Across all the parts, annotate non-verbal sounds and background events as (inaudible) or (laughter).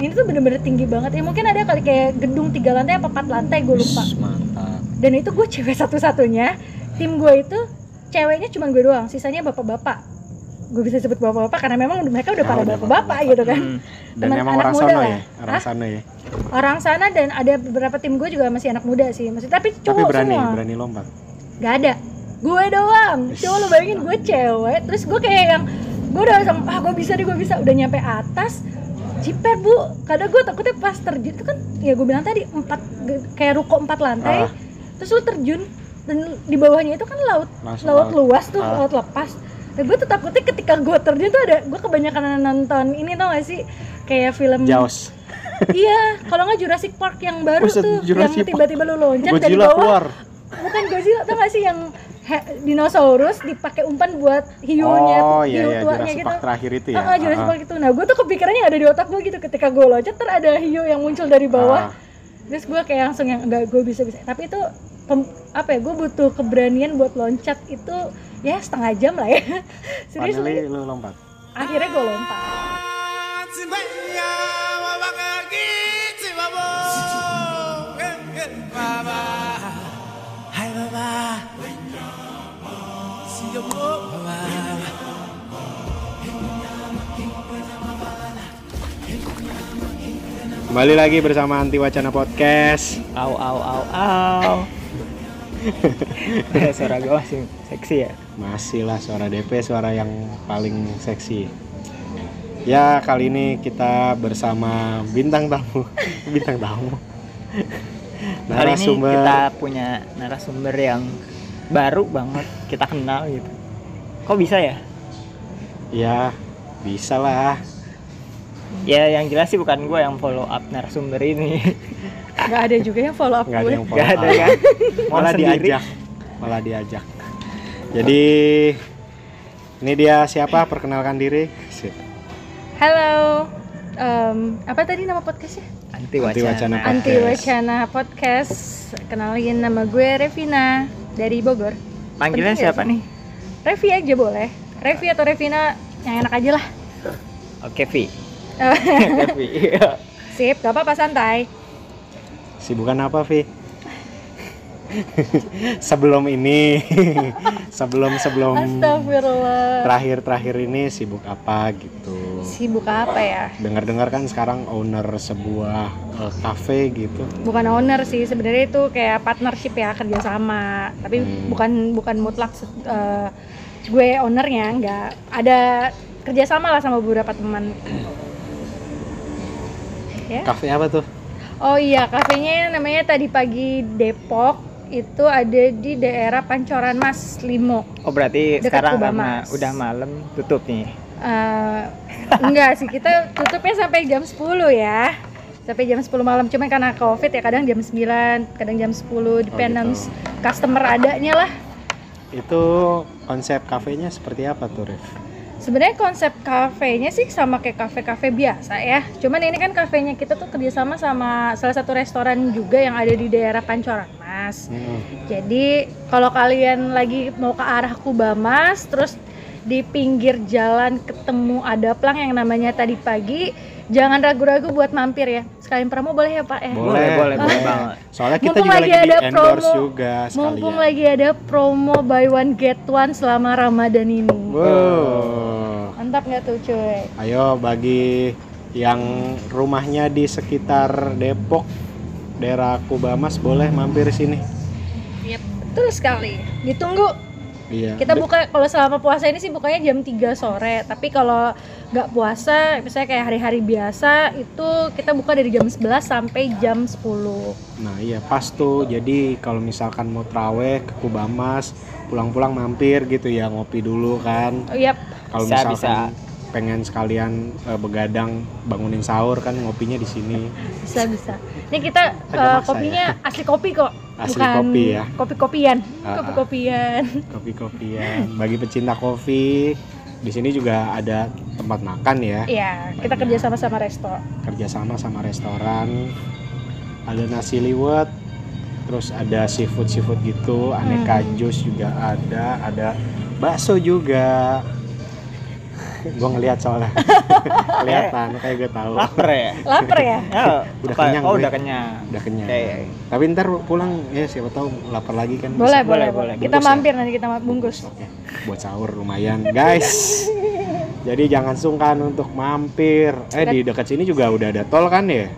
ini tuh bener-bener tinggi banget. Ya mungkin ada kali kayak gedung tiga lantai apa empat lantai gue lupa. Mantap. Dan itu gue cewek satu-satunya. Tim gue itu ceweknya cuma gue doang sisanya bapak-bapak. Gue bisa sebut bapak-bapak karena memang mereka udah Ya, pada udah bapak-bapak gitu kan. Hmm. dan Teman emang anak orang muda lah. ya orang Hah? sana ya? Orang sana dan ada beberapa tim gue juga masih anak muda sih. Masih tapi tapi cowok berani semua. berani lompat? Gak ada. Gue doang. Coba lo bayangin gue cewek terus gue kayak yang gue udah langsung ah gue bisa deh gue bisa. Udah nyampe atas jiper bu. Kadang gue takutnya pas terjun itu kan ya gue bilang tadi empat kayak ruko empat lantai Ah. terus lu terjun dan di bawahnya itu kan laut laut luas tuh Ah. laut lepas. Dan gue tuh takutnya ketika gue terjun tuh ada gue kebanyakan nonton ini tau gak sih? Kayak film Jaws. (laughs) Iya kalau nggak Jurassic Park yang baru Buset, tuh Jurassic yang tiba-tiba lu loncat dari bawah. keluar. Bukan Godzilla tau gak sih? Yang dinosaurus dipakai umpan buat hiunya oh hiu iya iya tuanya gitu terakhir itu ya Ah, ah, Jurassic Ah, Park itu. Nah, gue tuh kepikirannya ada di otak gue gitu ketika gue loncat ter ada hiu yang muncul dari bawah. ah. Terus gue kayak langsung yang enggak gue bisa bisa. Tapi itu pem- apa ya? Gue butuh keberanian buat loncat itu ya setengah jam lah ya. (laughs) Serius Finally lu lompat akhirnya gue lompat. Kembali lagi bersama Anti Wacana Podcast. Au au au au. (laughs) Suara gue masih seksi ya. masih lah suara DP suara yang paling seksi. Ya kali ini kita bersama bintang tamu. (laughs) Bintang tamu. Kali ini narasumber. kita punya narasumber yang baru banget kita kenal gitu. Kok bisa ya? ya bisa lah Ya yang jelas sih bukan gue yang follow up narasumber ini. (laughs) Gak ada juga yang follow up nggak ada gue. yang follow Gak ada up. (laughs) kan? Mau malah sendiri. diajak malah diajak jadi ini dia siapa perkenalkan diri. Halo. Em, apa tadi nama podcastnya? Anti Anti Wacana wacana. Anti Podcast. Wacana Podcast. Kenalin nama gue Revina dari Bogor. Panggilan Penting ya, siapa sih? nih? Revi aja boleh. Revi atau Revina yang enak aja lah. Oke Vi. Eh, (laughs) Oke Vi. Sip, gak apa-apa santai. sibukan apa Vi (laughs) sebelum ini (laughs) sebelum sebelum Astagfirullah. terakhir terakhir ini sibuk apa gitu Sibuk apa ya? dengar dengar kan sekarang owner sebuah eh, cafe gitu Bukan owner sih, sebenarnya itu kayak partnership ya kerjasama. Tapi Hmm. bukan bukan mutlak eh, gue ownernya, nggak ada kerjasama lah sama beberapa teman. Ya. cafe apa tuh Oh iya, kafenya namanya tadi pagi Depok. Itu ada di daerah Pancoran Mas Limo. Oh berarti Dekat sekarang karena udah malam tutup nih. Eh, enggak sih, kita tutupnya sampai jam 10 ya. Sampai jam 10 malam. Cuma karena Covid ya kadang jam 9, kadang jam 10 dependent gitu. customer adanya lah. itu konsep kafenya seperti apa tuh Rif Sebenarnya konsep kafenya sih sama kayak kafe-kafe biasa ya. Cuman ini kan kafenya kita tuh kerjasama sama salah satu restoran juga yang ada di daerah Pancoran Mas. Hmm. Jadi kalau kalian lagi mau ke arah Kubamas, terus di pinggir jalan ketemu ada plang yang namanya tadi pagi, jangan ragu-ragu buat mampir ya. Sekalian promo boleh ya Pak ya? Boleh, boleh, boleh banget. soalnya kita Mumpung juga lagi lagi, ada di promo. juga sekalian Mumpung lagi ada promo buy one get one selama Ramadan ini. Wow. Mantap nggak tuh cuy? Ayo bagi yang rumahnya di sekitar Depok, daerah Kubamas boleh mampir sini. Yep, betul sekali. Ditunggu. Iya. Kita buka kalau selama puasa ini sih bukanya jam 3 sore. Tapi kalau nggak puasa, misalnya kayak hari-hari biasa itu kita buka dari jam 11 sampai jam 10. Nah iya pas tuh. Jadi kalau misalkan mau traweh ke Kubamas, pulang-pulang mampir gitu ya ngopi dulu kan. Oh, yap. Kalau Bisa, misalkan pengen sekalian eh, begadang bangunin sahur kan ngopinya di sini. Bisa bisa. Ini kita Agak maksa kopinya asli kopi kok. Asli bukan kopi ya. Kopi-kopian. Ah, ah. Kopi-kopian. Kopi-kopian. Bagi pecinta kopi, di sini juga ada tempat makan ya. Iya, kita kerja sama sama resto. kerjasama sama restoran ada nasi liwet terus ada seafood seafood gitu aneka Hmm. jus juga ada ada bakso juga Gua ngeliat soalnya. (laughs) Kelihatan kayak gue tahu. Lapar ya? Lapar ya? Ya, (laughs) Udah apa- kenyang Oh, gue. udah kenyang. Udah kenyang. Oke. Tapi ntar pulang ya siapa tahu lapar lagi kan. Boleh, boleh, boleh. boleh. Kita Bungkus ya? mampir nanti kita bungkus. Oke. Buat sahur lumayan, guys. (laughs) Jadi jangan sungkan untuk mampir. Eh di dekat sini juga udah ada tol kan ya?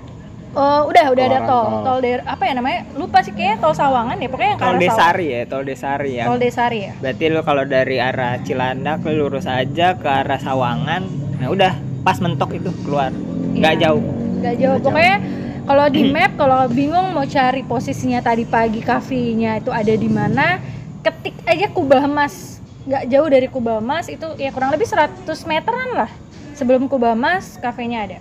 Oh, udah, udah ada tol. tol. Tol daerah apa ya namanya? Lupa sih kayaknya tol Sawangan ya. Pokoknya yang ke Tol. Desari ya, Tol Desari ya. Tol Desari ya. Berarti lu kalau dari arah Cilandak lu lurus aja ke arah Sawangan. Nah, udah pas mentok itu keluar. Nggak Iya. jauh. Gak jauh. Nggak Pokoknya kalau di (clears throat) map kalau bingung mau cari posisinya tadi pagi kafenya itu ada di mana, ketik aja Kubah Mas. Nggak jauh dari Kubah Mas itu ya kurang lebih 100 meteran lah. Sebelum Kubah Mas kafenya ada.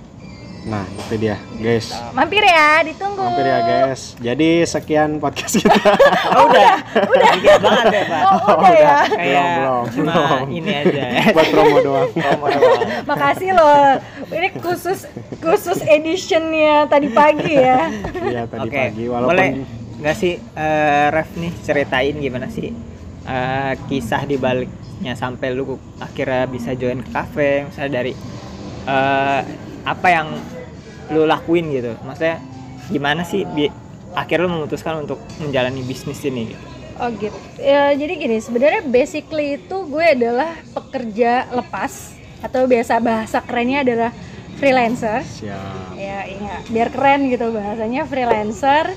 Nah, itu dia, guys. Mampir ya, ditunggu. Mampir ya, guys. Jadi sekian podcast kita. (laughs) Oh, udah. Udah. Dikit banget ya, Pak. Oh, udah ya. Kayak Belum, cuma belum. ini aja. (laughs) Buat promo doang. Promo doang. (laughs) Makasih loh. Ini khusus khusus editionnya tadi pagi ya. Iya, tadi Oke, pagi walaupun boleh nggak sih eh, Ref nih ceritain gimana sih eh, kisah di baliknya sampai lu akhirnya bisa join ke kafe, misalnya dari eh, apa yang lu lakuin gitu, maksudnya gimana sih bi- akhirnya lu memutuskan untuk menjalani bisnis ini gitu. Oh gitu. Ya, jadi gini, sebenarnya basically itu gue adalah pekerja lepas atau biasa bahasa kerennya adalah freelancer. siap. Ya, iya, biar keren gitu bahasanya freelancer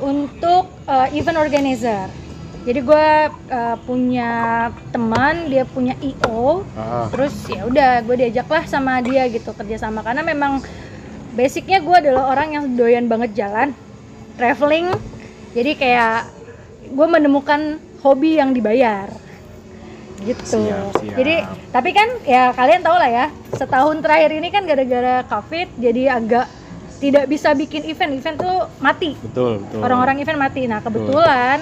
untuk uh, event organizer. Jadi gue uh, punya teman, dia punya IO, Ah, terus ya udah gue diajaklah sama dia gitu kerjasama karena memang basicnya gue adalah orang yang doyan banget jalan traveling. Jadi kayak gue menemukan hobi yang dibayar. Gitu. Siap, siap. jadi tapi kan ya kalian tau lah ya setahun terakhir ini kan gara-gara covid jadi agak tidak bisa bikin event. Event tuh mati. Betul, betul. orang-orang event mati. Nah kebetulan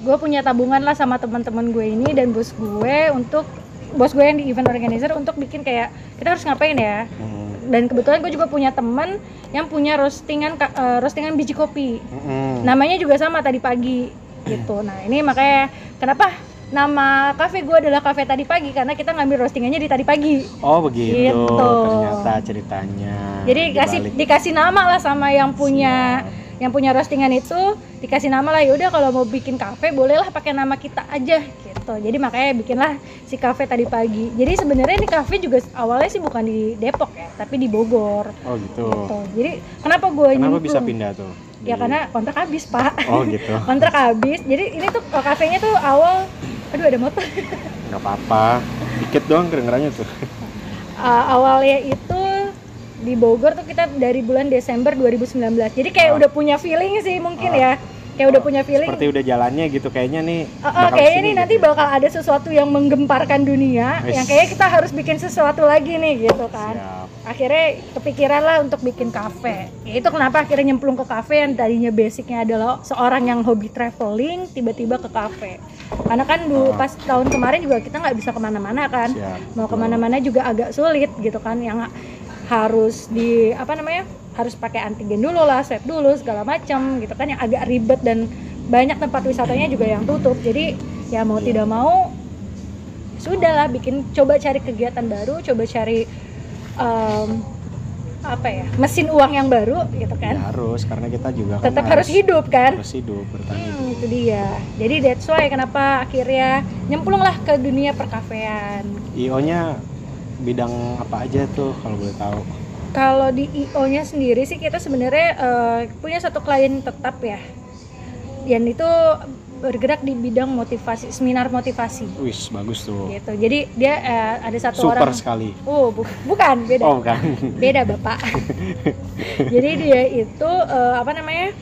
gue punya tabungan lah sama teman-teman gue ini dan bos gue untuk bos gue yang di event organizer untuk bikin kayak kita harus ngapain ya. Hmm, Dan kebetulan gue juga punya teman yang punya roastingan eh, roastingan biji kopi. mm-mm. Namanya juga sama tadi pagi gitu. Nah ini makanya kenapa nama kafe gue adalah kafe tadi pagi karena kita ngambil roastingannya di tadi pagi. Oh begitu Gitu. ternyata ceritanya. Jadi kasih Dibalik. dikasih nama lah sama yang punya Siap. Yang punya roastingan itu dikasih nama lah yaudah kalau mau bikin kafe bolehlah pakai nama kita aja gitu jadi makanya bikinlah si kafe tadi pagi jadi sebenarnya ini kafe juga awalnya sih bukan di Depok ya tapi di Bogor Oh gitu. gitu jadi kenapa gue Kenapa bisa pindah tuh? ya Di- karena kontrak habis pak Oh gitu. (laughs) kontrak habis jadi ini tuh kafenya tuh awal aduh ada motor nggak apa-apa. Dikit doang kedengerannya tuh. (laughs) Uh, awalnya itu di Bogor tuh kita dari bulan Desember 2019 jadi kayak Ah. udah punya feeling sih mungkin Ah. ya kayak udah punya feeling Seperti udah jalannya gitu kayaknya nih. Uh, uh, bakal kayaknya ke sini nih nanti gitu. bakal ada sesuatu yang menggemparkan dunia yang kayaknya kita harus bikin sesuatu lagi nih gitu kan Siap. akhirnya kepikiran lah untuk bikin kafe ya itu kenapa akhirnya nyemplung ke kafe yang tadinya basicnya adalah seorang yang hobi traveling tiba-tiba ke kafe karena kan dulu pas tahun kemarin juga kita nggak bisa ke mana-mana kan Siap. mau ke mana-mana juga agak sulit gitu kan yang harus di apa namanya harus pakai antigen dulu lah swab dulu segala macam gitu kan yang agak ribet dan banyak tempat wisatanya juga yang tutup jadi ya mau Iya. tidak mau sudahlah bikin coba cari kegiatan baru coba cari em, apa ya mesin uang yang baru gitu Ya, kan harus karena kita juga kan tetap harus hidup kan Harus hidup bertahan hidup. Hmm, itu dia. Jadi that's why kenapa akhirnya nyemplung lah ke dunia perkafean. IO-nya bidang apa aja tuh kalau boleh tahu? Kalau di IO-nya sendiri sih kita sebenarnya eh, punya satu klien tetap ya. Yang itu bergerak di bidang motivasi, seminar motivasi Wis, bagus tuh. gitu. Jadi dia eh, ada satu Super orang sekali. Oh, bu- bukan, beda. Oh, bukan. beda bapak (laughs) jadi dia itu eh, apa namanya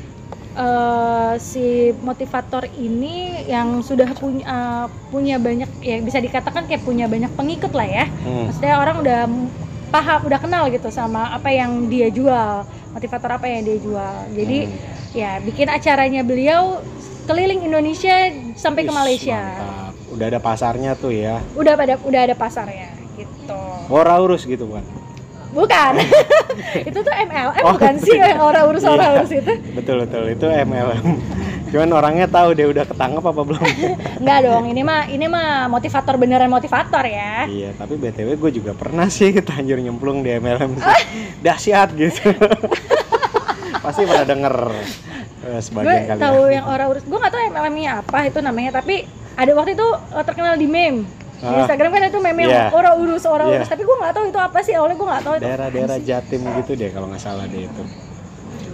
eh, si motivator ini yang sudah punya eh, punya banyak ya bisa dikatakan kayak punya banyak pengikut lah ya Hmm. maksudnya orang udah paham udah kenal gitu sama apa yang dia jual motivator apa yang dia jual jadi Hmm. ya bikin acaranya beliau keliling Indonesia sampai ke Wis, Malaysia mantap. Udah ada pasarnya tuh ya. udah pada udah ada pasarnya gitu Oraurus gitu kan. (laughs) Bukan. itu tuh MLM Oh, bukan sih yang orang urus orang urus itu. Betul betul itu MLM. Cuman orangnya tahu deh udah ketangkep apa belum. (laughs) Enggak dong, ini mah ini mah motivator beneran motivator ya. iya, tapi BTW gue juga pernah sih terlanjur nyemplung di MLM sih. Dahsyat gitu. (laughs) Pasti pernah denger eh, Gue sebagian kali. tahu yang orang urus, gue nggak tahu MLM-nya apa itu namanya, tapi ada waktu itu eh, terkenal di meme. Di Ah. Instagram kan itu meme Iya. orang urus orang Iya. urus, tapi gue nggak tahu itu apa sih. Awalnya gue nggak tahu. Daerah-daerah Jatim gitu deh kalau nggak salah deh itu.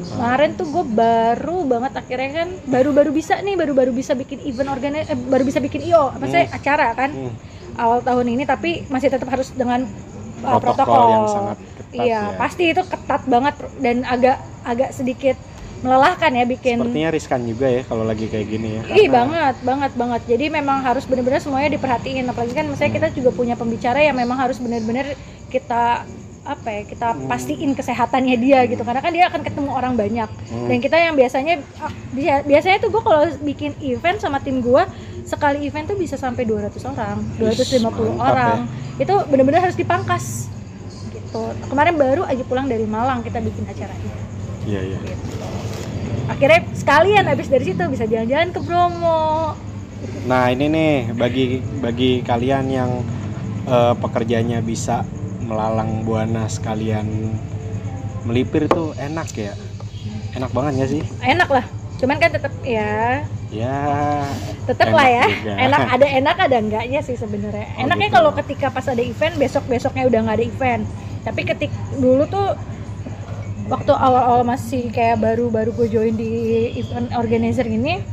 Kemarin tuh gue baru banget akhirnya kan baru-baru bisa nih, baru-baru bisa bikin event organi eh, baru bisa bikin IO, apa sih acara kan Hmm. awal tahun ini, tapi masih tetap harus dengan uh, Protokol protokol, yang sangat ketat Iya, ya. pasti itu ketat banget dan agak agak sedikit melelahkan ya bikin. Sepertinya riskan juga ya kalau lagi kayak gini ya. Ih karena- banget, banget, banget. Jadi memang harus benar-benar semuanya diperhatiin. Apalagi kan misalnya kita juga punya pembicara yang memang harus benar-benar kita apa ya kita pastiin kesehatannya dia gitu karena kan dia akan ketemu orang banyak Hmm. dan kita yang biasanya ah, bia- biasanya tuh gue kalau bikin event sama tim gue sekali event tuh bisa sampai 200 orang 250 mantap orang itu benar-benar harus dipangkas gitu kemarin baru aja pulang dari Malang kita bikin acaranya Iya, iya. gitu akhirnya sekalian habis dari situ bisa jalan-jalan ke Bromo Nah ini nih bagi bagi kalian yang eh, pekerjanya bisa melalang buana sekalian melipir tuh enak ya, enak banget ya sih? enak lah cuman kan tetap ya Ya. tetap lah ya juga. (laughs) enak ada enak ada enggaknya sih sebenarnya Oh, enaknya gitu. kalau ketika pas ada event besok besoknya udah nggak ada event tapi ketik dulu tuh waktu awal-awal masih kayak baru-baru gue join di event organizer ini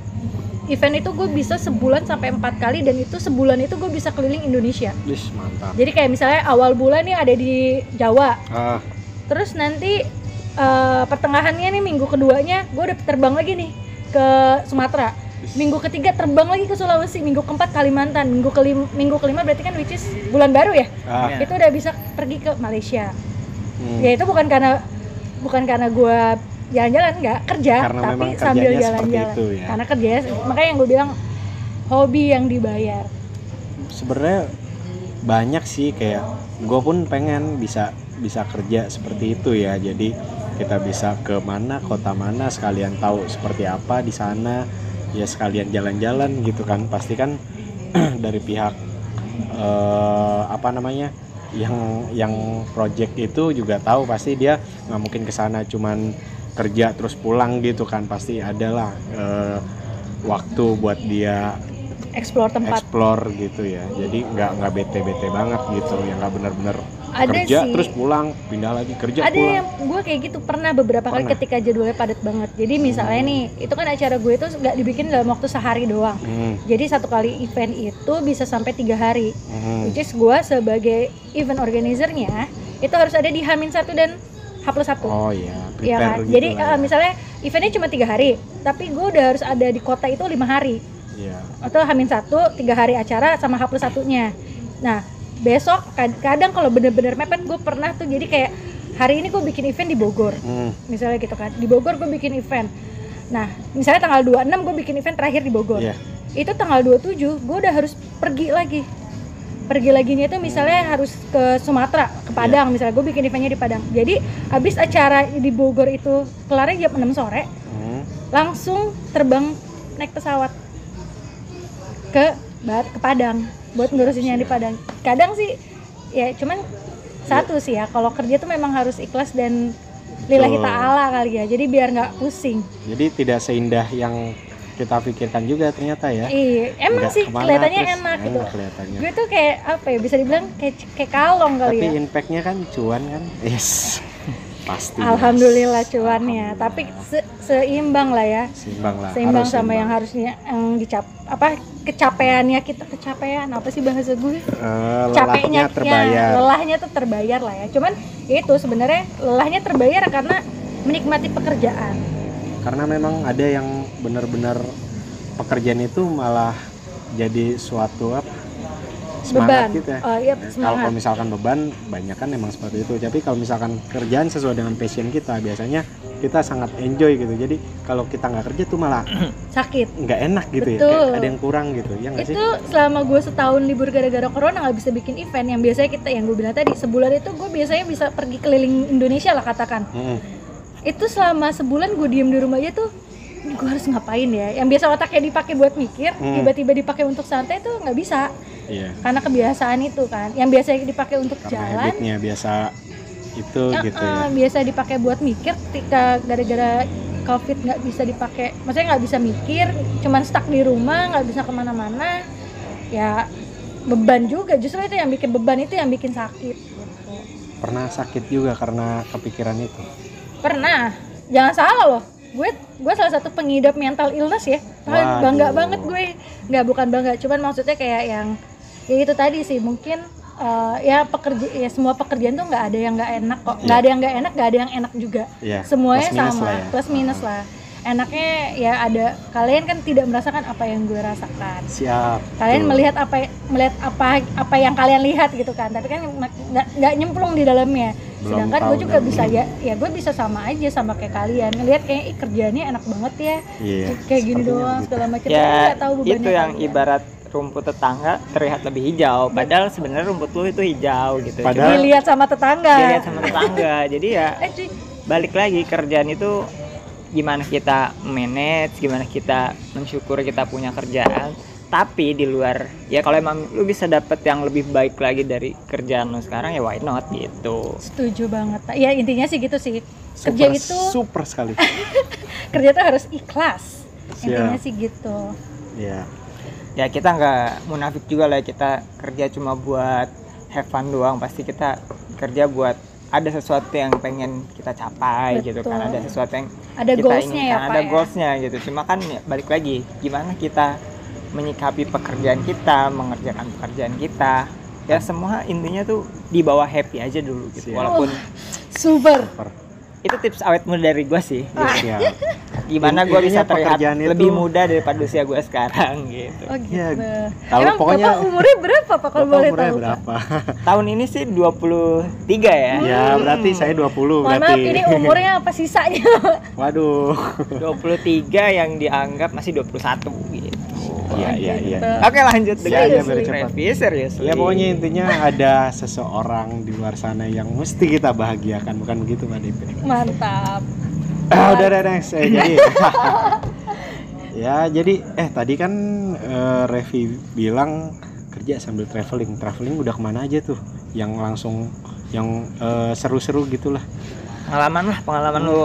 event itu gue bisa sebulan sampai empat kali dan itu sebulan itu gue bisa keliling Indonesia. Wis, mantap. jadi kayak misalnya awal bulan nih ada di Jawa. Ah, terus nanti eh, pertengahannya nih minggu keduanya gue udah terbang lagi nih ke Sumatera. Minggu ketiga terbang lagi ke Sulawesi minggu keempat Kalimantan minggu kelima minggu kelima berarti kan which is bulan baru ya? Ah, itu udah bisa pergi ke Malaysia. Hmm. ya itu bukan karena bukan karena gue jalan-jalan nggak kerja Karena tapi sambil jalan-jalan itu ya. karena kerjanya makanya yang gue bilang hobi yang dibayar Sebenarnya banyak sih kayak gue pun pengen bisa bisa kerja seperti itu ya. Jadi kita bisa ke mana kota mana sekalian tahu seperti apa di sana ya sekalian jalan-jalan gitu kan pasti kan (clears throat) dari pihak eh, apa namanya yang yang project itu juga tahu pasti dia nggak mungkin ke sana cuman kerja terus pulang gitu kan pasti adalah eh, waktu buat dia explore tempat. explore gitu ya. Jadi nggak nggak bete bete banget gitu yang nggak benar-benar ada kerja sih terus pulang pindah lagi kerja ada pulang yang gue kayak gitu pernah beberapa kali Pernah. ketika jadwalnya padat banget jadi misalnya nih itu kan acara gue itu nggak dibikin dalam waktu sehari doang Hmm, jadi satu kali event itu bisa sampai tiga hari hmm. which is gue sebagai event organizernya itu harus ada di Hamin satu dan H plus satu oh iya Iya kan? gitu Jadi lah eh, ya. misalnya eventnya cuma tiga hari, tapi gue udah harus ada di kota itu lima hari Iya. atau hamin satu tiga hari acara sama H plus satunya. Nah besok kad- kadang kalau bener-bener mepet gue pernah tuh jadi kayak hari ini gue bikin event di Bogor, Hmm, misalnya gitu kan. Di Bogor gue bikin event. Nah misalnya tanggal 26 gue bikin event terakhir di Bogor. Iya. Itu tanggal 27 gue udah harus pergi lagi. Pergi laginya itu misalnya harus ke Sumatera, ke Padang misalnya gue bikin eventnya di Padang. Jadi habis acara di Bogor itu kelarnya jam 6 sore, Hmm. langsung terbang naik pesawat ke ke Padang buat ngurusin yang di Padang. Kadang sih ya cuman satu sih ya kalau kerja tuh memang harus ikhlas dan lillahi ta'ala kali ya. Jadi biar nggak pusing. jadi tidak seindah yang kita pikirkan juga ternyata ya Iya, emang Nggak sih ke mana, kelihatannya terus enak gitu. kelihatannya Gue tuh kayak apa ya bisa dibilang kayak kayak kalong kali tapi ya. impactnya kan cuan kan yes (laughs) pasti Alhamdulillah cuannya, tapi se- seimbang lah ya. seimbang lah Seimbang harus sama seimbang. yang harusnya yang dicap apa kecapeannya kita kecapean apa sih bahasa gue? Eh, capeknya lelahnya terbayar ya, lelahnya tuh terbayar lah ya cuman itu sebenarnya lelahnya terbayar karena menikmati pekerjaan karena memang ada yang benar-benar pekerjaan itu malah jadi suatu apa semangat beban. gitu ya. Oh iya kalau semangat. kalau misalkan beban banyak kan emang seperti itu. Tapi kalau misalkan kerjaan sesuai dengan passion kita biasanya kita sangat enjoy gitu. Jadi kalau kita nggak kerja tuh malah (clears throat) sakit. nggak enak gitu ya. Betul. kayak ada yang kurang gitu ya nggak sih? Itu selama gue setahun libur gara-gara corona nggak bisa bikin event. Yang biasanya kita yang gue bilang tadi sebulan itu gue biasanya bisa pergi keliling Indonesia lah katakan. Mm-mm. itu selama sebulan gue diem di rumah aja tuh gue harus ngapain ya? Yang biasa otaknya dipakai buat mikir Hmm. tiba-tiba dipakai untuk santai tuh nggak bisa iya. Karena kebiasaan itu kan yang biasanya dipakai untuk karena jalan. habitnya biasa itu Ya, gitu eh, ya. biasa dipakai buat mikir ketika gara-gara covid nggak bisa dipakai maksudnya nggak bisa mikir cuman stuck di rumah nggak bisa ke mana-mana ya beban juga. Justru itu yang bikin beban itu yang bikin sakit. Gitu. pernah sakit juga karena kepikiran itu? Pernah. Jangan salah loh. Gue gue salah satu pengidap mental illness ya. Waduh. bangga banget gue. Nggak bukan bangga cuman maksudnya kayak yang ya itu tadi sih mungkin eh, ya pekerja ya semua pekerjaan tuh nggak ada yang nggak enak kok. Nggak Iya. ada yang nggak enak nggak ada yang enak juga. Ya semuanya plus minus sama lah ya. plus minus lah. Enaknya ya ada kalian kan tidak merasakan apa yang gue rasakan. Siap kalian Tuh. melihat apa melihat apa apa yang kalian lihat gitu kan. Tapi kan nggak nggak nyemplung di dalamnya. Belum sedangkan gue juga bisa ya ya gue bisa sama aja sama kayak kalian. Ngelihat kayak "Ih, kerjaannya enak banget ya. Iya kayak gini doang gitu. segala macam. Ya nggak tahu bebannya itu yang kalian. ibarat rumput tetangga terlihat lebih hijau. Padahal sebenarnya rumput lu itu hijau gitu. Padahal- dilihat sama tetangga. Cuma dilihat sama tetangga. Jadi ya (laughs) eh balik lagi kerjaan itu gimana kita manage gimana kita mensyukuri kita punya kerjaan. Tapi di luar ya kalau emang lu bisa dapet yang lebih baik lagi dari kerjaan lu sekarang ya why not gitu. Setuju banget ya intinya sih gitu sih. Kerja super, itu super sekali. (laughs) Kerja tuh harus ikhlas. Intinya Siap. sih gitu. Ya ya kita nggak munafik juga lah. Kita kerja cuma buat have fun doang. Pasti kita kerja buat ada sesuatu yang pengen kita capai gitu kan. Betul. ada sesuatu yang ada kita goalsnya ya inginkan, pak ada ya? goalsnya gitu. Cuma kan ya, balik lagi gimana kita menyikapi pekerjaan kita mengerjakan pekerjaan kita? Ya semua intinya tuh di bawah happy aja dulu gitu. Siap. walaupun super. Super. Itu tips awet muda dari gue sih. Ah. Gimana gue bisa terlihat pekerjaan itu- lebih muda daripada usia gue sekarang (laughs) gitu Oh gitu. Ya, kalau Emang pokoknya- Bapak umurnya berapa Pak kalau boleh umurnya tahu? Berapa? (laughs) tahun ini sih 23 ya ya berarti saya 20 Mohon berarti maaf ini umurnya apa sisanya? (laughs) waduh 23 yang dianggap masih 21 gitu iya iya iya Gitu. oke lanjut Iya, dengan iya, biar cepat. Revi, serius ya pokoknya intinya ada seseorang di luar sana yang mesti kita bahagiakan bukan begitu mbak Mantap. Ah, udah udah next eh, jadi (laughs) ya jadi eh tadi kan eh, Revi bilang kerja sambil traveling traveling udah ke mana aja tuh yang langsung yang eh, seru-seru gitulah pengalaman lah pengalaman lu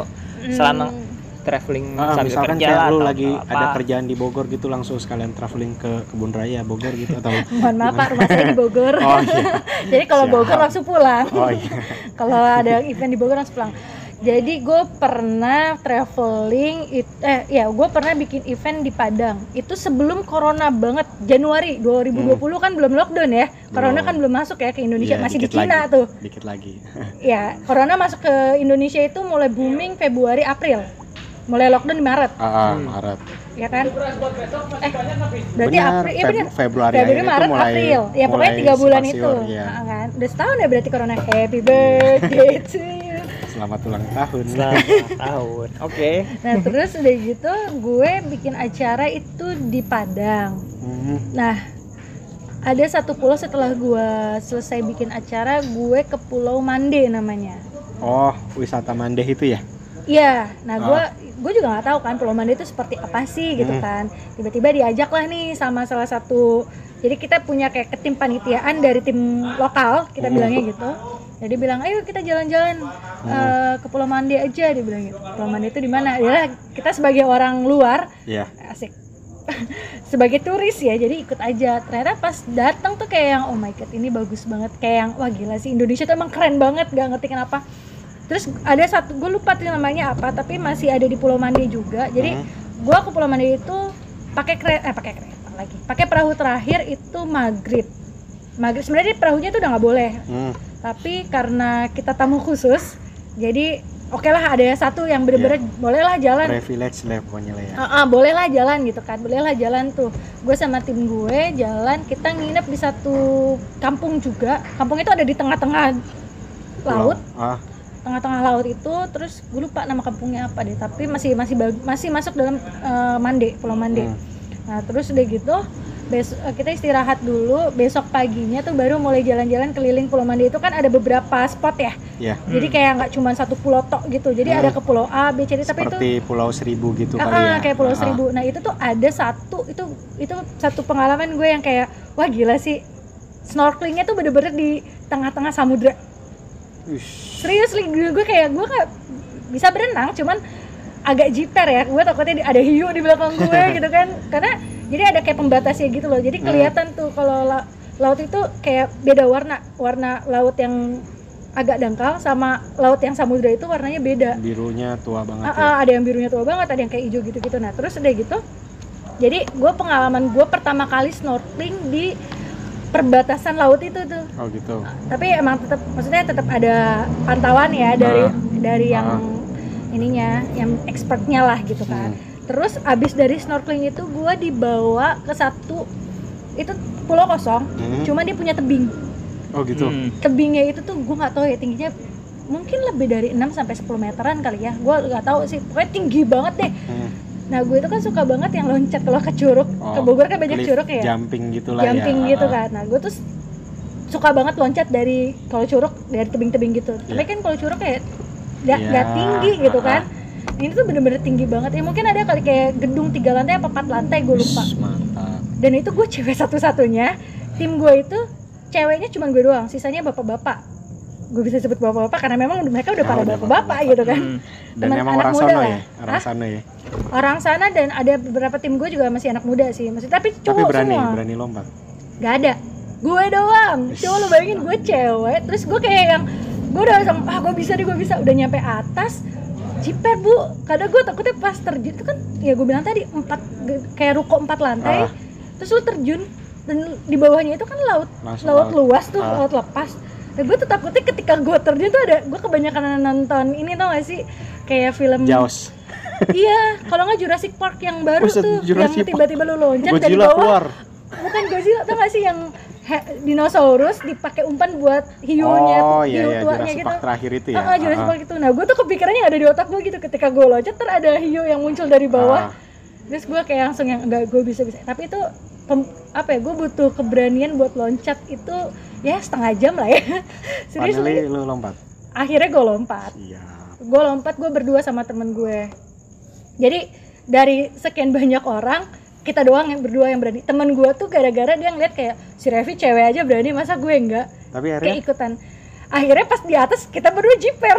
selama Hmm, traveling Ah, sambil misalkan kerja kayak lu lagi apa. ada kerjaan di Bogor gitu langsung sekalian traveling ke kebun raya Bogor gitu atau (laughs) mohon maaf Pak, rumah saya di Bogor. oh iya (laughs) Jadi kalau. Bogor langsung pulang. oh iya kalau ada event di Bogor langsung pulang. Jadi gue pernah traveling, it- eh ya gue pernah bikin event di Padang. Itu sebelum Corona banget, Januari 2020 kan belum lockdown ya. Corona Belum. kan belum masuk ya ke Indonesia, Iya, masih di Cina lagi. tuh. dikit lagi (laughs) Ya, Corona masuk ke Indonesia itu mulai booming Februari April. Mulai lockdown di Maret, ah, ah, Hmm. Maret ya kan? Eh, berarti Benar, April, iya Feb- benar. Februari Februari, Maret, mulai- April. Ya pokoknya tiga bulan itu. iya. Nah, kan? Udah setahun ya berarti Corona. Happy birthday to you. (laughs) selamat ulang tahun Selamat (laughs) tahun oke Nah terus udah gitu gue bikin acara itu di Padang. Mhm. Nah ada satu pulau setelah gue selesai bikin acara gue ke Pulau Mande namanya. oh wisata Mandeh itu ya Iya, nah gue Ah. gue juga nggak tahu kan Pulau Mande itu seperti apa sih gitu Hmm. kan. Tiba-tiba diajak lah nih sama salah satu. Jadi kita punya kayak ketim panitiaan dari tim lokal kita Hmm. bilangnya gitu. Jadi bilang ayo kita jalan-jalan Hmm. eh, ke Pulau Mande aja dia bilang gitu. Pulau Mande itu di mana? Ya kita sebagai orang luar ya asik (laughs) sebagai turis ya jadi ikut aja ternyata pas datang tuh kayak yang oh my god ini bagus banget kayak yang wah gila sih Indonesia tuh emang keren banget gak ngerti kenapa terus ada satu gue lupa tuh namanya apa tapi masih ada di Pulau Mande juga jadi Mhm. gue ke Pulau Mande itu pakai kereta eh pakai kereta lagi pakai perahu terakhir itu maghrib maghrib sebenarnya perahunya itu udah nggak boleh Hmm. Tapi karena kita tamu khusus jadi oke lah ada satu yang bener-bener bolehlah jalan privilege lah pokoknya lah ya Ah, ah, bolehlah jalan gitu kan, bolehlah jalan tuh. Gue sama tim gue jalan, kita nginep di satu kampung juga. Kampung itu ada di tengah-tengah laut, ah tengah-tengah laut itu. Terus gue lupa nama kampungnya apa deh, tapi masih masih masih masuk dalam eh, Mande, Pulau Mande. Hmm. Nah terus udah gitu, besok kita istirahat dulu besok paginya tuh baru mulai jalan-jalan keliling Pulau Mandi itu kan ada beberapa spot ya ya jadi kayak nggak cuma satu pulau tok gitu jadi Hmm. ada ke pulau A B C D tapi itu seperti Pulau Seribu gitu Ah, kali ah, ya kayak Pulau Ah, ah. Seribu. Nah itu tuh ada satu itu itu satu pengalaman gue yang kayak wah gila sih snorkelingnya tuh bener-bener di tengah-tengah samudra. Ush. Serius li gue, gue kayak gue nggak bisa berenang, cuman agak jiper ya. Gue takutnya ada hiu di belakang gue (laughs) gitu kan, karena jadi ada kayak pembatasnya gitu loh. Jadi Hmm. kelihatan tuh kalau la- laut itu kayak beda warna, warna laut yang agak dangkal sama laut yang samudra itu warnanya beda. birunya tua banget Ah, ya ah, ada yang birunya tua banget, ada yang kayak hijau gitu-gitu. Nah, terus udah gitu. Jadi gue pengalaman gue pertama kali snorkeling di perbatasan laut itu tuh. oh gitu Tapi emang tetap, maksudnya tetap ada pantauan ya dari Ah. dari yang Ah. ininya, yang expertnya lah gitu kan. Hmm. Terus abis dari snorkeling itu gue dibawa ke satu itu pulau kosong, Hmm. cuma dia punya tebing. oh gitu Hmm. Tebingnya itu tuh gue nggak tahu ya tingginya mungkin lebih dari 6 sampai 10 meteran kali ya. Gue nggak tahu sih, pokoknya tinggi banget deh. Hmm. Nah gue itu kan suka banget yang loncat kalau ke curug, ke Oh, Bogor kan banyak curug ya, jumping gitulah ya jumping Ah, gitu ah. kan. Nah gue tuh suka banget loncat dari kalau curug dari tebing-tebing gitu. Tapi Iya. kan kalau curug kayak nggak nggak tinggi gitu ah, kan. Ini tuh bener-bener tinggi banget ya. Mungkin ada kali kayak gedung tiga lantai apa empat lantai gue lupa. Ush, mantap Dan itu gue cewek satu-satunya. Tim gue itu ceweknya cuma gue doang, sisanya bapak-bapak. Gue bisa sebut bapak-bapak karena memang mereka udah Oh, pada udah bapak-bapak gitu kan. Hmm. dan Teman emang anak orang muda sana lah. ya orang Hah? sana ya Orang sana dan ada beberapa tim gue juga masih anak muda sih. Maksudnya tapi tapi cowok berani semua. berani lompat Gak ada. Gue doang. Coba lu bayangin gue cewek, terus gue kayak yang gue udah langsung ah gue bisa deh gue bisa udah nyampe atas jiper bu. Kadang gue takutnya pas terjun itu kan ya gue bilang tadi empat kayak ruko empat lantai. Ah. terus lu terjun dan di bawahnya itu kan laut langsung laut luas tuh Ah. laut lepas. Dan gue tuh takutnya ketika gue terjun tuh ada gue kebanyakan nonton ini tau gak sih? Kayak film Jaws. (laughs) Iya kalau nggak Jurassic Park yang baru Buset, tuh Jurassic yang tiba-tiba lu loncat dari bawah. keluar. Bukan Godzilla tau gak sih yang he- dinosaurus dipakai umpan buat hiunya oh hiu iya iya tuanya Jurassic gitu. Park terakhir itu ya. Ah, Jurassic Park itu. Nah gue tuh kepikirannya ada di otak gue gitu. Ketika gue loncat ter ada hiu yang muncul dari ah. bawah terus gue kayak langsung yang enggak gue bisa bisa. Tapi itu pem- apa ya gue butuh keberanian buat loncat itu ya setengah jam lah ya. (laughs) Serius lagi. lu lompat? Akhirnya gue lompat. Iya gue lompat gue berdua sama temen gue jadi dari sekian banyak orang kita doang yang berdua yang berani. Temen gue tuh gara-gara dia ngeliat kayak si Revi cewek aja berani masa gue enggak? Tapi kayak akhirnya ikutan akhirnya pas di atas kita berdua jiper.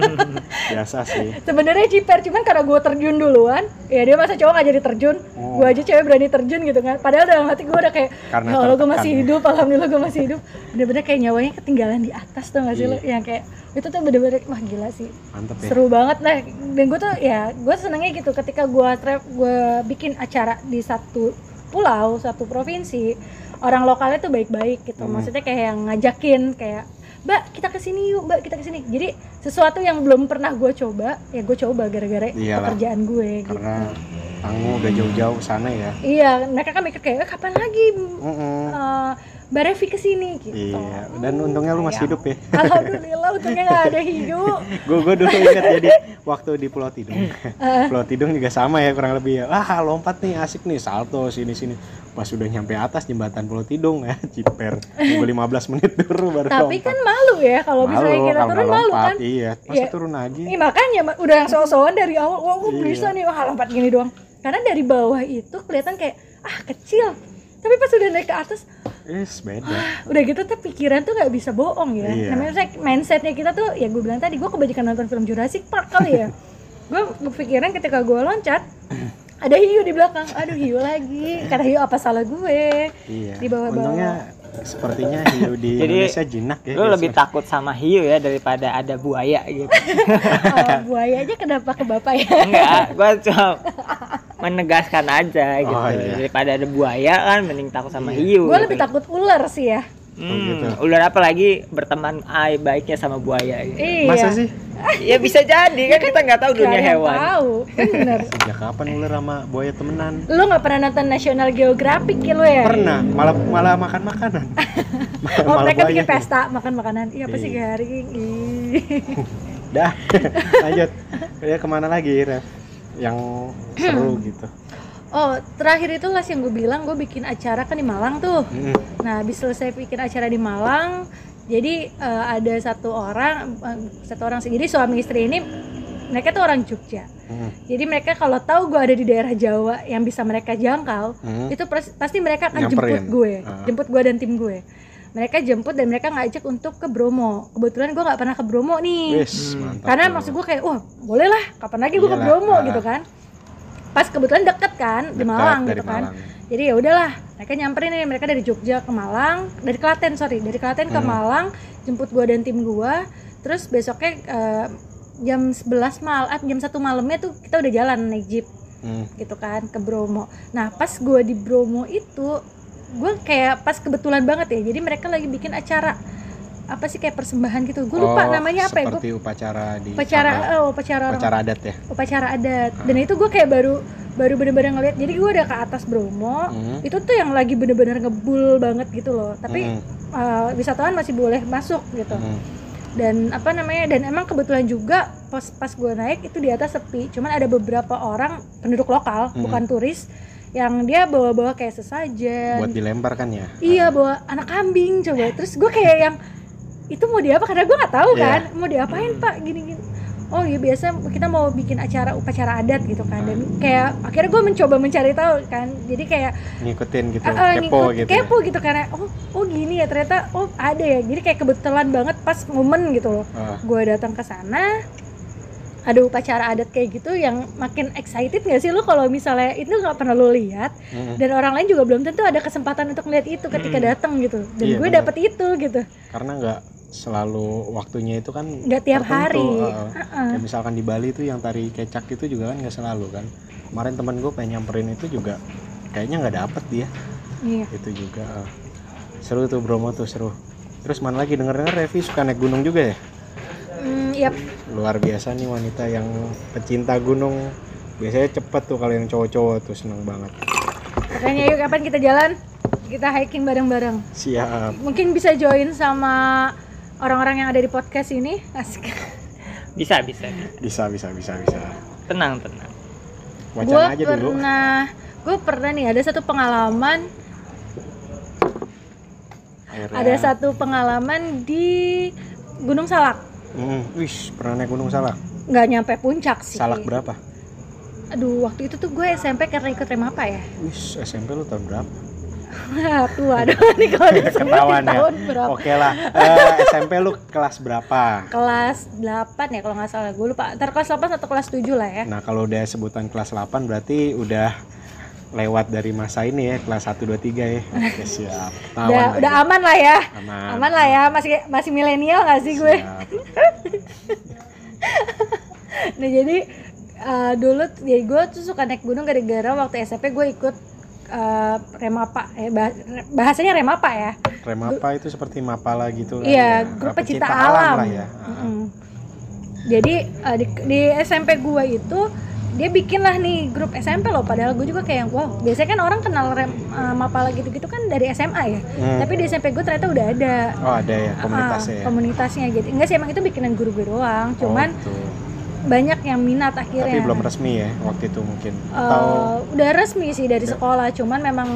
(laughs) Biasa sih. Sebenarnya jiper cuman karena gue terjun duluan ya dia masa cowok gak jadi terjun. Oh. gue aja cewek berani terjun gitu kan. Padahal dalam hati gue udah kayak Karena ya gue masih ya." hidup alhamdulillah gue masih hidup. Bener-bener kayak nyawanya ketinggalan di atas tuh gak sih Iya. lo yang kayak itu tuh bener-bener wah gila sih. Mantep ya. Seru banget. Lah dan gue tuh ya gue senengnya gitu ketika gue trap gue bikin acara di satu pulau satu provinsi orang lokalnya tuh baik-baik gitu. Hmm. maksudnya kayak yang ngajakin kayak mbak kita ke sini yuk mbak kita ke sini jadi sesuatu yang belum pernah gue coba ya gue coba gara-gara Iyalah. pekerjaan gue gitu. Karena kamu udah jauh-jauh ke sana ya. Iya mereka kan mikir kayak "Eh, kapan lagi? Mm-mm. uh, Mbak Revi ke sini gitu. Iya dan untungnya lu masih hidup ya. Alhamdulillah untungnya gak ada hiu gue gue dulu ingat jadi waktu di Pulau Tidung. Eh. Pulau Tidung juga sama ya kurang lebih ya. Ah lompat nih asik nih salto sini sini pas udah nyampe atas jembatan Pulau Tidung ya (laughs) ciper tunggu 15 menit dulu baru tapi lompat kan malu ya kalau misalnya kita turun nggak malu lompat kan iya masa Iya. turun lagi Ih makanya Ma- udah yang so-soan dari awal, wah gue Iya. bisa nih, wah lompat gini doang. Karena dari bawah itu kelihatan kayak ah kecil, tapi pas udah naik ke atas, Is beda udah gitu tuh pikiran tuh nggak bisa bohong ya. Iya. Namanya saya mindsetnya kita tuh, ya gue bilang tadi gue kebanyakan nonton film Jurassic Park kali ya. (laughs) gue kepikiran ketika gue loncat, ada hiu di belakang, aduh hiu lagi, kata hiu apa salah gue? iya Di bawah-bawah. untungnya sepertinya hiu di Jadi, Indonesia jinak ya Lu lebih biasanya. takut sama hiu ya daripada ada buaya gitu. (laughs) Oh, buaya aja kenapa ke bapak ya? Enggak, gua cuma menegaskan aja gitu. Oh, iya. Daripada ada buaya kan mending takut sama hiu. gue gitu. lebih takut ular sih ya. Hmm, gitu. ular apa lagi berteman ai baiknya sama buaya gitu. Iya. masa sih (laughs) ya bisa jadi kan kita nggak tahu Gak dunia hewan. tahu, bener. (laughs) sejak kapan ular sama buaya temenan Lu nggak pernah nonton National Geographic ya lu ya? pernah malah malah makan makanan (laughs) Oh mereka bikin pesta makan makanan. Iya apa sih Iya. garing? Ih. dah lanjut ya ke mana lagi Ref yang seru gitu oh terakhir itu las yang gue bilang gue bikin acara kan di Malang tuh Mm, nah habis selesai bikin acara di Malang jadi eh, ada satu orang eh, satu orang jadi suami istri ini mereka tuh orang Jogja mm, jadi mereka kalau tahu gue ada di daerah Jawa yang bisa mereka jangkau mm. itu pers- pasti mereka akan Nyamperin. jemput gue Ah. jemput gue dan tim gue mereka jemput dan mereka ngajak untuk ke Bromo kebetulan gue nggak pernah ke Bromo nih Wis, Hmm. mantap karena tuh. maksud gue kayak wah boleh lah kapan lagi gue ke Bromo ah. gitu kan pas kebetulan deket kan di Malang gitu kan Malang. Jadi ya udahlah mereka nyamperin nih mereka dari Jogja ke Malang dari Klaten sorry dari Klaten ke Hmm. Malang jemput gue dan tim gue terus besoknya eh, jam 11 mal ah, jam satu malamnya tuh kita udah jalan naik jeep Mm, gitu kan ke Bromo. Nah pas gue di Bromo itu gue kayak pas kebetulan banget ya. Jadi mereka lagi bikin acara apa sih kayak persembahan gitu. Gue lupa oh, namanya apa ya. Gue seperti upacara di upacara sana. oh, upacara orang- upacara adat ya upacara adat. Dan itu gue kayak baru baru bener-bener ngeliat. Jadi gue udah ke atas Bromo. Mm, Itu tuh yang lagi bener-bener ngebul banget gitu loh. Tapi mm, eh, wisatawan masih boleh masuk gitu. mm. dan apa namanya dan emang kebetulan juga pas pas gue naik itu di atas sepi cuman ada beberapa orang penduduk lokal Hmm. bukan turis yang dia bawa-bawa kayak sesajen buat dilempar kan ya iya bawa anak kambing coba terus gue kayak yang itu mau diapa? Karena gue nggak tahu Iya. kan mau diapain Hmm. pak? Gini gini. Oh iya biasa kita mau bikin acara upacara adat gitu kan. Dan kayak akhirnya gue mencoba mencari tahu kan. Jadi kayak ngikutin gitu ah, kepo ngikut- gitu kepo gitu karena oh oh gini ya ternyata oh ada ya. Jadi kayak kebetulan banget pas momen gitu loh. Ya. Ah, gue datang ke sana ada upacara adat kayak gitu yang makin excited gak sih lu kalau misalnya itu nggak pernah lu lihat? Mm, dan orang lain juga belum tentu ada kesempatan untuk melihat itu ketika Hmm. datang gitu. Dan Iya, gue dapet itu gitu. Karena nggak selalu waktunya itu kan nggak tiap tertentu, hari. ah. Heeh. Kayak misalkan di Bali tuh yang tari kecak itu juga kan nggak selalu kan. Kemarin temen gue pengen nyamperin itu juga kayaknya nggak dapet dia. Iya. Itu juga ah. seru tuh Bromo tuh seru. Terus mana lagi? Denger denger Revi suka naik gunung juga ya? Hmm, yap. luar biasa nih wanita yang pecinta gunung. Biasanya cepet tuh kalau yang cowok-cowok tuh seneng banget. Makanya yuk kapan kita jalan? Kita hiking bareng-bareng. Siap. Mungkin bisa join sama orang-orang yang ada di podcast ini asik. Bisa bisa. Bisa bisa bisa bisa. Tenang tenang. Gue wacana aja dulu. pernah gue pernah nih ada satu pengalaman. Akhirnya. ada satu pengalaman di Gunung Salak. Hmm, wih pernah naik gunung salak? Nggak nyampe puncak sih. Salak berapa? Aduh waktu itu tuh gue SMP karena ikut rem apa ya? Wih SMP lu tahun berapa (laughs) tua dong nih kalau disebutin Ketahuan ya. tahun berapa? Oke lah. Eh, SMP lu kelas berapa? Kelas 8 ya kalau nggak salah. Gue lupa. Ntar kelas 8 atau kelas 7 lah ya. Nah kalau udah sebutan kelas 8 berarti udah lewat dari masa ini ya kelas 1, 2, 3 ya. (laughs) Oke siap. Ketahuan udah lah udah ya. aman lah ya. Aman. Aman lah ya. Masih masih milenial gak sih gue? Siap. (laughs) nah jadi eh, dulu ya gue tuh suka naik gunung gara-gara waktu SMP gue ikut eh, remapa eh bah- bahasanya remapa ya Rem apa itu seperti mapala gitu Iya, ya. grup pecinta alam. lah ya Mm-mm. Jadi eh, di, di SMP gua itu dia bikin lah nih grup SMP loh padahal gue juga kayak wow biasanya kan orang kenal rem uh, mapala gitu-gitu kan dari SMA ya Hmm. tapi di SMP gue ternyata udah ada Oh ada ya ah, komunitasnya ya komunitasnya gitu enggak sih emang itu bikinan guru gue doang cuman oh. Banyak yang minat akhirnya Tapi belum resmi ya waktu itu mungkin Eh, Atau udah resmi sih dari Udah. sekolah cuman memang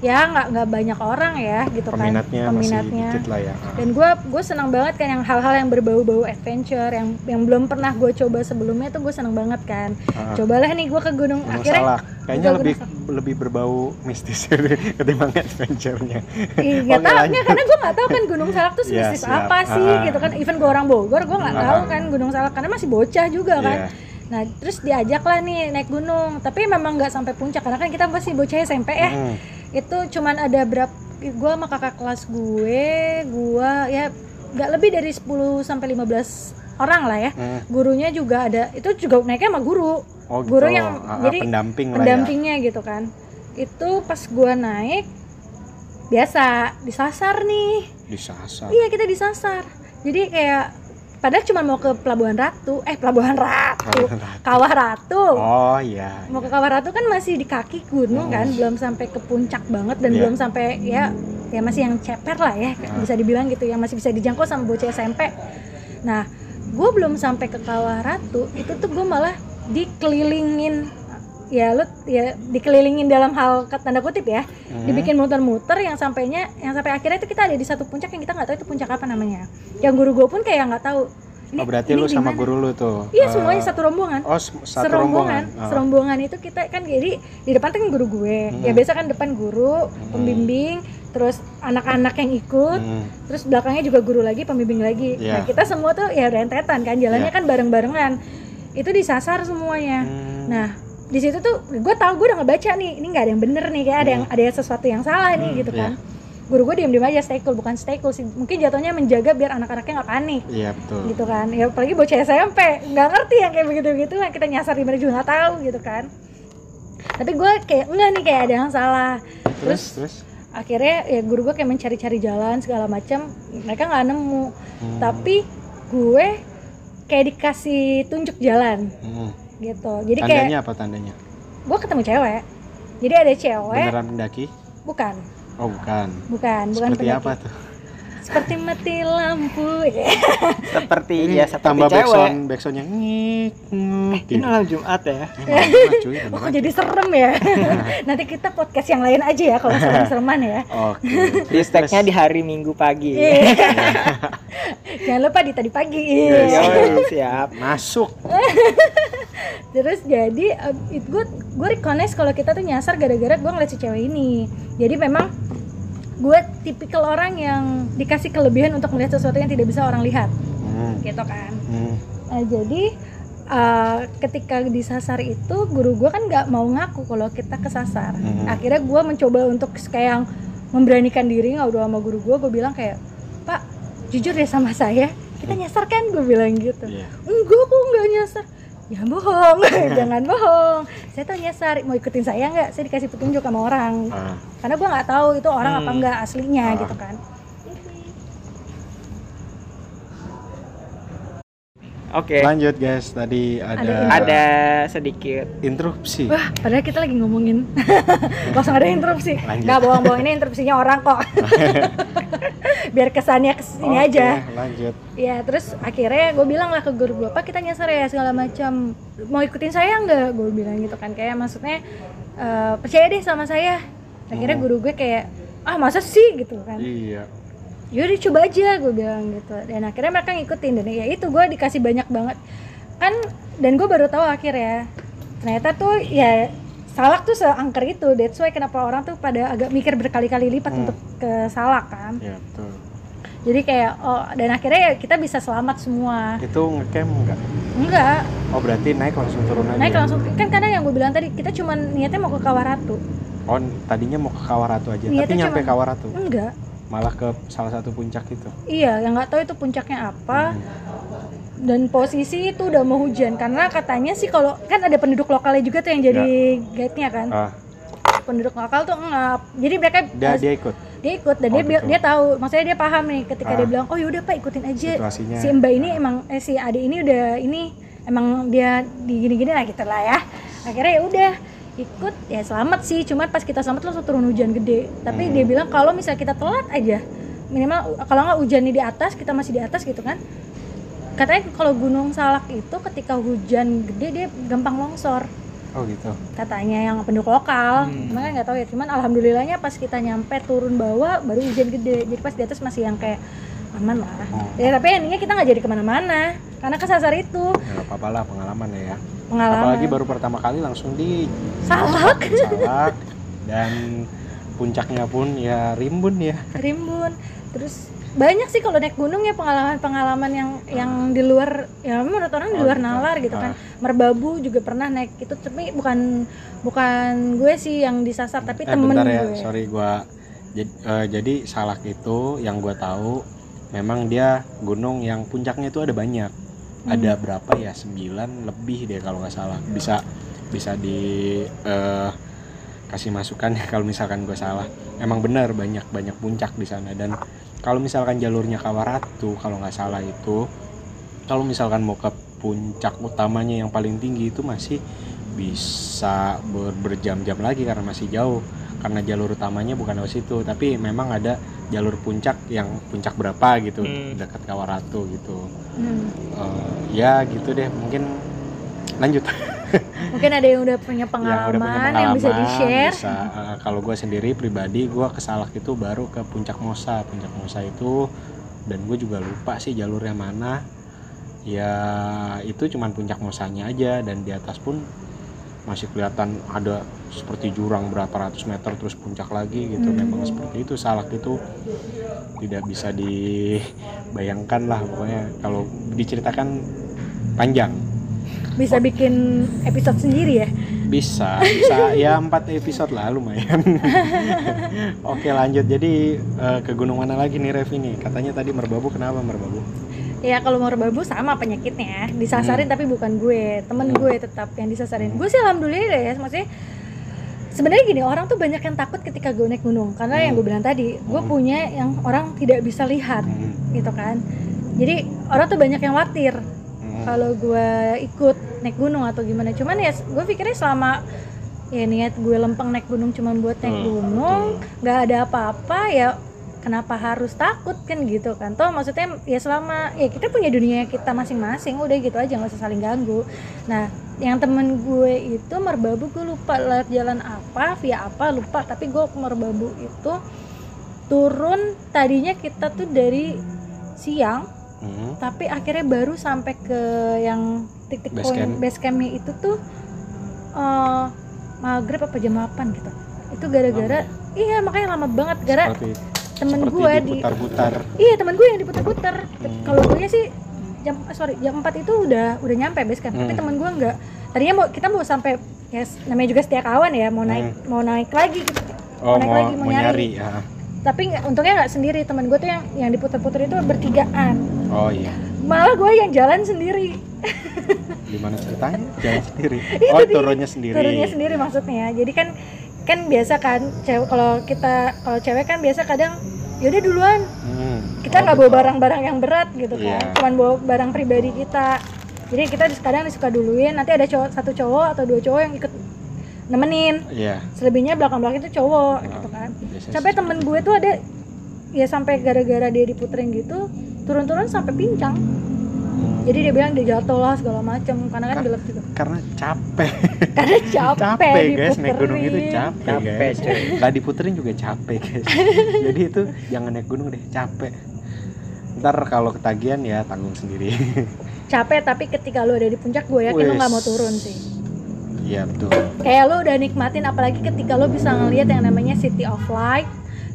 ya nggak nggak banyak orang ya gitu peminatnya, kan masih dikit lah ya Ah. dan gue gue senang banget kan yang hal-hal yang berbau-bau adventure yang yang belum pernah gue coba sebelumnya tuh gue senang banget kan Ah. cobalah nih gue ke gunung, Gunung akhirnya Salak kayaknya Gunung lebih lebih berbau mistis (laughs) ketimbang adventure-nya Ih, nggak tahu nggak karena gue nggak tahu kan gunung salak tuh (laughs) Iya, semistis siap. apa sih Ah. gitu kan even gue orang Bogor gue nggak Ah. tahu kan gunung salak karena masih bocah juga kan Iya. nah terus diajak lah nih naik gunung tapi memang nggak sampai puncak karena kan kita masih bocah SMP ya Mm. Itu cuman ada berapa gue sama kakak kelas gue gue ya nggak lebih dari 10 sampai 15 orang lah ya Mm. gurunya juga ada itu juga naiknya sama guru Oh, gitu. Guru yang- Ah, ah, jadi pendamping lah ya. pendampingnya gitu kan itu pas gua naik biasa disasar nih disasar. iya kita disasar jadi kayak padahal cuma mau ke Pelabuhan Ratu eh Pelabuhan Ratu Kawah Ratu Oh iya. mau ke Kawah Ratu kan masih di kaki gunung kan Hmm. belum sampai ke puncak banget dan Iya. belum sampai ya ya masih yang ceper lah ya Ah. bisa dibilang gitu yang masih bisa dijangkau sama bocah SMP nah gue belum sampai ke Kawah Ratu itu tuh gue malah dikelilingin ya lu ya dikelilingin dalam hal tanda kutip ya Hmm. dibikin muter-muter yang sampainya yang sampai akhirnya itu kita ada di satu puncak yang kita nggak tahu itu puncak apa namanya yang guru gue pun kayak nggak tahu Oh berarti lu di sama guru lu tuh. iya Eh, semuanya satu rombongan Oh satu serombongan rombongan. Oh. serombongan itu kita kan jadi di depan kan guru gue ya Hmm. biasa kan depan guru pembimbing terus anak-anak yang ikut Hmm. terus belakangnya juga guru lagi pembimbing lagi Iya. nah kita semua tuh ya rentetan kan jalannya Iya. kan bareng-barengan itu disasar semuanya Hmm. nah di situ tuh gue tahu gue udah ngebaca nih ini nggak ada yang bener nih kayak ada yang ada sesuatu yang salah nih Hmm, gitu iya. kan guru gue diem diem aja stay cool bukan stay cool sih mungkin jatuhnya menjaga biar anak-anaknya nggak panik Iya betul. gitu kan ya apalagi bocah SMP nggak ngerti yang kayak begitu gitu kan kita nyasar di mana juga nggak tahu gitu kan tapi gue kayak enggak nih kayak ada yang salah Terus terus. akhirnya ya guru gue kayak mencari-cari jalan segala macam mereka nggak nemu Hmm. tapi gue kayak dikasih tunjuk jalan Hmm. Gitu jadi kayak Tandanya apa tandanya? gue ketemu cewek jadi ada cewek Beneran mendaki? bukan Oh bukan. bukan bukan Seperti pendaki. apa tuh? seperti mati lampu ya (laughs) seperti ya seperti tambah cewek backsound backsoundnya ngik ngik ini malam Jumat ya cuy, (laughs) oh jadi serem ya (laughs) nanti kita podcast yang lain aja ya kalau serem-sereman ya Oke. di stacknya di hari Minggu pagi Iya. jangan lupa di tadi pagi Yes. Siap Masuk. Terus jadi uh, it gue gue recognize kalau kita tuh nyasar gara-gara gue ngeliat si cewek ini jadi memang gue tipikal orang yang dikasih kelebihan untuk melihat sesuatu yang tidak bisa orang lihat Hmm. gitu kan Hmm. Nah, jadi uh, ketika disasar itu guru gue kan nggak mau ngaku kalau kita kesasar. Mhm. Akhirnya gue mencoba untuk kayak yang memberanikan diri ngobrol sama guru gue. Gue bilang kayak Pak jujur deh sama saya kita nyasar kan gue bilang gitu. Iya. Enggak kok nggak nyasar. Jangan bohong, (laughs) jangan bohong. Saya tuh nyasar, mau ikutin saya nggak? Saya dikasih petunjuk sama orang. Ah. Karena gue nggak tahu itu orang apa Hmm. enggak aslinya Ah. gitu kan. Oke Lanjut guys, tadi ada, Ada ada sedikit interupsi. Wah, padahal kita lagi ngomongin (laughs) langsung ada interupsi. Lanjut. Nggak bohong-bohong ini interupsinya orang kok. (laughs) Biar kesannya ke sini Oke, aja. Lanjut. Ya, terus akhirnya gue bilang lah ke guru gue, Pak kita nyasar ya segala macam. Mau ikutin saya nggak? Gue bilang gitu kan. Kayak maksudnya eh, percaya deh sama saya. Akhirnya Hmm. guru gue kayak ah masa sih gitu kan. Iya. Yaudah coba aja gue bilang gitu. Dan akhirnya mereka ngikutin dan ya itu gue dikasih banyak banget kan dan gue baru tahu akhirnya ternyata tuh ya salak tuh seangker itu that's why kenapa orang tuh pada agak mikir berkali-kali lipat Hmm. untuk ke salak kan Iya betul. jadi kayak oh dan akhirnya ya kita bisa selamat semua Itu ngecamp enggak? enggak Oh berarti naik langsung turun aja. naik langsung kan karena yang gue bilang tadi kita cuman niatnya mau ke Kawaratu Oh tadinya mau ke Kawaratu aja, Niatnya tapi nyampe cuma- Kawaratu, enggak malah ke salah satu puncak itu. iya yang nggak tahu itu puncaknya apa Hmm. dan posisi itu udah mau hujan karena katanya sih kalau kan ada penduduk lokalnya juga tuh yang jadi guide-nya kan Ah, penduduk lokal tuh ngap jadi mereka dia dia ikut dia ikut dan Oh, dia bil- gitu. dia tahu maksudnya dia paham nih ketika Ah. dia bilang oh yaudah pak ikutin aja situasinya. si mbak ini emang eh si adik ini udah ini emang dia di gini-gini lah gitu lah ya akhirnya ya udah ikut ya selamat sih. Cuma pas kita selamat langsung turun hujan gede. Tapi Hmm. dia bilang kalau misalnya kita telat aja minimal kalau nggak hujannya di atas kita masih di atas gitu kan. Katanya kalau gunung salak itu ketika hujan gede dia gampang longsor. Oh gitu. katanya yang penduduk lokal. Hmm. cuman kan nggak tahu ya. Cuman alhamdulillahnya pas kita nyampe turun bawah baru hujan gede. Jadi pas di atas masih yang kayak aman lah Oh. ya tapi endingnya kita nggak jadi ke mana-mana karena kesasar itu Ya nggak apa-apa lah pengalaman ya. pengalaman Apalagi baru pertama kali langsung di salak (laughs) salak dan puncaknya pun ya rimbun ya. rimbun terus banyak sih kalau naik gunung ya pengalaman-pengalaman yang yang di luar ya menurut orang di Oh, luar gitu. nalar gitu kan Ah. merbabu juga pernah naik itu tapi bukan bukan gue sih yang disasar tapi eh temen bentar ya, gue sorry gua jadi, jadi salak itu yang gua tahu memang dia gunung yang puncaknya itu ada banyak. Hmm. Ada berapa ya? 9 lebih deh kalau nggak salah. Bisa bisa di eh, kasih masukan ya (laughs) kalau misalkan gue salah. Emang benar banyak banyak puncak di sana dan kalau misalkan jalurnya Kawaratu kalau nggak salah itu kalau misalkan mau ke puncak utamanya yang paling tinggi itu masih bisa ber- berjam-jam lagi karena masih jauh karena jalur utamanya bukan lewat situ tapi memang ada jalur puncak yang puncak berapa gitu Hmm. dekat Kawaratu gitu Hmm. Eh, ya gitu deh mungkin lanjut (laughs) Mungkin ada yang udah punya yang pengalaman udah punya yang, bisa pengalaman, di-share. bisa, eh, kalau gue sendiri pribadi gue ke Salak itu baru ke puncak Mosa puncak Mosa itu dan gue juga lupa sih jalurnya mana ya itu cuman puncak Mosanya aja dan di atas pun masih kelihatan ada seperti jurang berapa ratus meter terus puncak lagi gitu. Hmm. memang seperti itu Salak itu tidak bisa dibayangkan lah. Pokoknya kalau diceritakan panjang. Bisa bikin episode sendiri ya. bisa bisa. (laughs) Ya empat episode lah lumayan. (laughs) Oke lanjut. Jadi eh, ke gunung mana lagi nih Rev ini katanya tadi merbabu. Kenapa merbabu Ya kalau mau rebabu sama penyakitnya, disasarin tapi bukan gue, temen gue tetap yang disasarin. Gue sih alhamdulillah ya, maksudnya sebenarnya gini orang tuh banyak yang takut ketika gue naik gunung karena yang gue bilang tadi, gue Hmm. punya yang orang tidak bisa lihat Hmm, gitu kan. Jadi orang tuh banyak yang khawatir hmm, kalau gue ikut naik gunung atau gimana. Cuman ya gue pikirnya selama ya niat gue lempeng naik gunung cuma buat naik Betul, gunung, nggak ada apa-apa ya kenapa harus takut kan gitu kan. Toh maksudnya ya selama ya kita punya dunia kita masing-masing udah gitu aja nggak usah saling ganggu. Nah yang temen gue itu merbabu gue lupa lewat jalan apa via apa lupa. Tapi gue merbabu itu turun tadinya kita tuh dari siang hmm. tapi akhirnya baru sampai ke yang titik Base poin camp. base campnya itu tuh eh maghrib apa jam 8 gitu. Itu gara-gara iya makanya lama banget. Gara temen seperti gue di diputar-putar. Iya temen gue yang diputer-puter Hmm. kalau gue sih jam eh, sorry jam 4 itu udah udah nyampe base camp. Tapi Hmm. temen gue enggak tadinya mau kita mau sampai ya namanya juga setia kawan ya mau naik mau naik lagi gitu. Oh naik mau, lagi, mau mau nyari. nyari ya. Tapi nggak untungnya nggak sendiri. Temen gue tuh yang yang diputer-puter itu bertigaan. Oh iya. Malah gue yang jalan sendiri. Gimana ceritanya? (laughs) Jalan sendiri. Oh turunnya sendiri. Turunnya sendiri maksudnya. Jadi kan kan biasa kan cewek kalau kita kalau cewek kan biasa kadang yaudah duluan Hmm. kita Oh, nggak bawa betul. barang-barang yang berat gitu kan Iya. cuman bawa barang pribadi kita jadi kita kadang disuka duluin nanti ada cowok satu cowok atau dua cowok yang ikut nemenin iya selebihnya belakang-belakang itu cowok Ah, gitu kan biasanya sampai temen gue tuh ada ya sampai gara-gara dia diputerin gitu turun-turun sampai pincang. Jadi dia bilang dia jatuh lah segala macem. Karena kan gelap juga. karena capek. (laughs) Karena capek, capek guys naik gunung itu capek, Capek, guys. nggak diputerin juga capek guys. (laughs) Jadi itu jangan naik gunung deh capek. Ntar kalau ketagihan ya tanggung sendiri. (laughs) Capek tapi ketika lu ada di puncak gue yakin lu Wes. nggak mau turun sih. Iya betul. Kayak lu udah nikmatin apalagi ketika lu bisa ngelihat yang namanya City of Light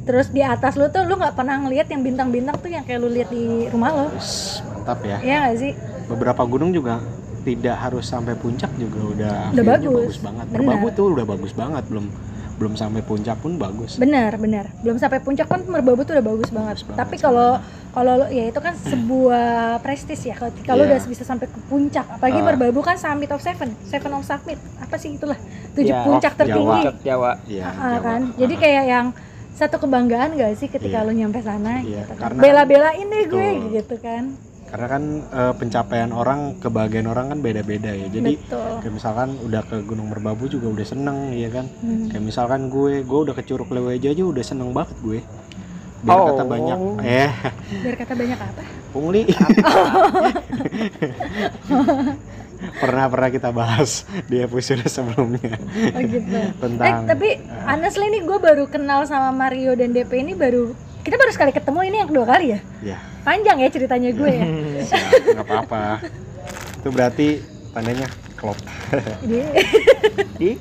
terus di atas lu tuh lu nggak pernah ngelihat yang bintang-bintang tuh yang kayak lu lihat di rumah lo? Mantap ya. Iya gak sih? Beberapa gunung juga tidak harus sampai puncak juga udah Udah view-nya bagus. banget. Merbabu tuh udah bagus banget belum belum sampai puncak pun bagus. Benar benar. Belum sampai puncak pun merbabu tuh udah bagus banget, Bagus banget. tapi kalau kalau lu- ya itu kan sebuah prestis ya kalau Iya. udah bisa sampai ke puncak. Apalagi Ah. merbabu kan summit of seven seven of summit. Apa sih itulah? Tujuh Ya, puncak tertinggi. Jawa. Jawa. Iya, Ah, Jawa. kan? Jadi kayak yang satu kebanggaan gak sih ketika Iya. lu nyampe sana Iya, gitu kan. bela-belain deh gue Betul. gitu kan karena kan eh, pencapaian orang kebahagiaan orang kan beda-beda ya jadi betul kayak misalkan udah ke Gunung Merbabu juga udah seneng ya kan Hmm. kayak misalkan gue gue udah ke Curug Leweja aja udah seneng banget gue biar Oh. kata banyak eh biar kata banyak apa pungli (laughs) (laughs) pernah pernah kita bahas di episode sebelumnya. Oh gitu. (laughs) Eh tentang tapi honestly nih gue baru kenal sama Mario dan DP ini baru kita baru sekali ketemu ini yang kedua kali ya? Ya panjang ya ceritanya gue ya? Siap, (laughs) nggak apa-apa. Itu berarti tandanya klop. Jadi, (laughs) di?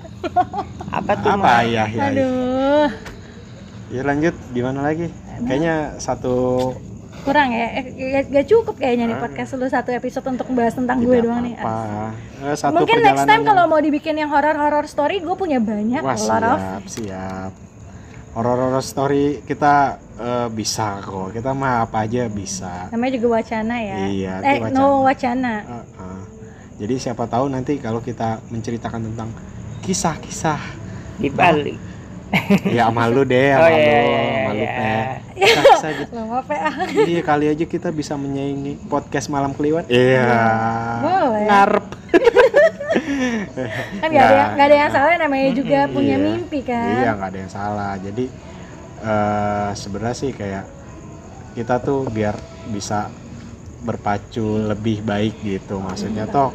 Apa tuh apa? Mas? ya ya, ya. aduh. Ya lanjut. Gimana lagi? Kayaknya satu kurang ya eh, ya- gak cukup kayaknya nih Ah. podcast lu satu episode untuk bahas tentang gue tidak doang nih. apa Eh, satu mungkin next time kalau mau dibikin yang horror horror story gue punya banyak Wah lot of. siap siap. Horror horror story kita eh, bisa kok. Kita mah apa aja bisa. Namanya juga wacana ya. Iya, eh itu no wacana. Eh, eh. jadi siapa tahu nanti kalau kita menceritakan tentang kisah-kisah di Bali (laughs) ya sama lu deh oh sama iya lu iya, sama lu iya. (laughs) Kisah-kisah gitu. Lama apa ya Iya kali aja kita bisa menyaingi podcast malam kliwon. Iya. Boleh. Ngarep. kan gak ada yang Nggak. gak ada yang salah namanya juga punya iya. mimpi kan Iya nggak ada yang salah. Jadi eh sebenarnya sih kayak kita tuh biar bisa berpacu lebih baik gitu. Maksudnya toh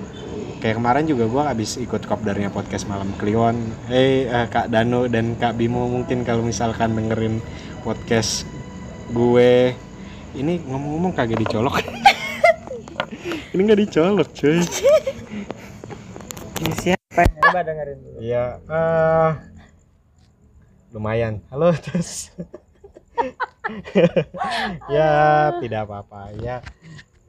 kayak kemarin juga gua habis ikut kopdarnya podcast malam Kliwon eh eh, Kak Dano dan Kak Bimo mungkin kalau misalkan dengerin podcast gue ini ngomong-ngomong kagak dicolok (laughs) ini nggak dicolok cuy Ini siapa? Coba dengerin dulu. Iya, eh lumayan. Halo, terus. (laughs) ya, tidak apa-apa. Ya,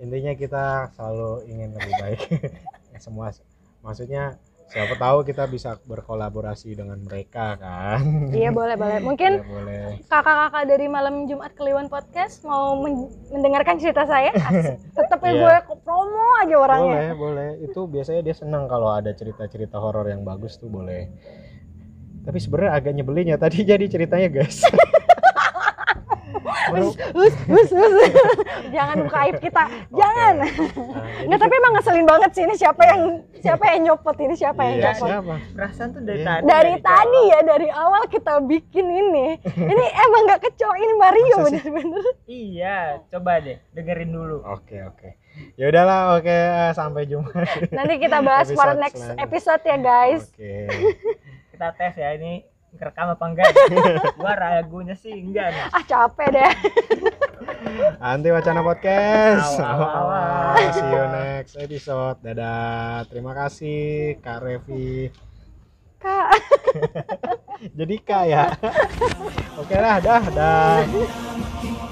intinya kita selalu ingin lebih baik. (laughs) Ya, Semua maksudnya siapa tahu kita bisa berkolaborasi dengan mereka kan. Iya boleh boleh. (laughs) Mungkin Ya, boleh. kakak-kakak dari malam Jumat Kliwon podcast mau men- mendengarkan cerita saya. (laughs) Tetep ya Iya. gue kok promo aja orangnya. Boleh, boleh. Itu biasanya dia senang kalau ada cerita-cerita horor yang bagus tuh boleh. Tapi sebenarnya agak nyebelin ya tadi (laughs) jadi ceritanya guys. Us, us, us. (laughs) Jangan buka aib kita. Jangan. Nah, (laughs) jadi Nggak, tapi emang ngeselin banget sih ini siapa yang siapa yang nyopot ini siapa yang Iya, nyopot. siapa? Perasaan tuh dari Iya. tadi. Dari tadi ya dari awal kita bikin ini. (laughs) Ini emang nggak kecoh ini Mario bener-bener. Iya, coba deh dengerin dulu. Oke oke. Ya udahlah oke eh, sampai jumpa. Nanti kita bahas Episode next selanjutnya. episode ya guys. Oke. Kita tes ya ini kerekam apa enggak. (laughs) Gua ragunya sih enggak nih. Ah capek deh. Anti Wacana Podcast. Awas, awas. See you next episode. Dadah. Terima kasih Kak Revi. Kak. (laughs) Jadi Kak ya. (laughs) Oke lah, dah, dah.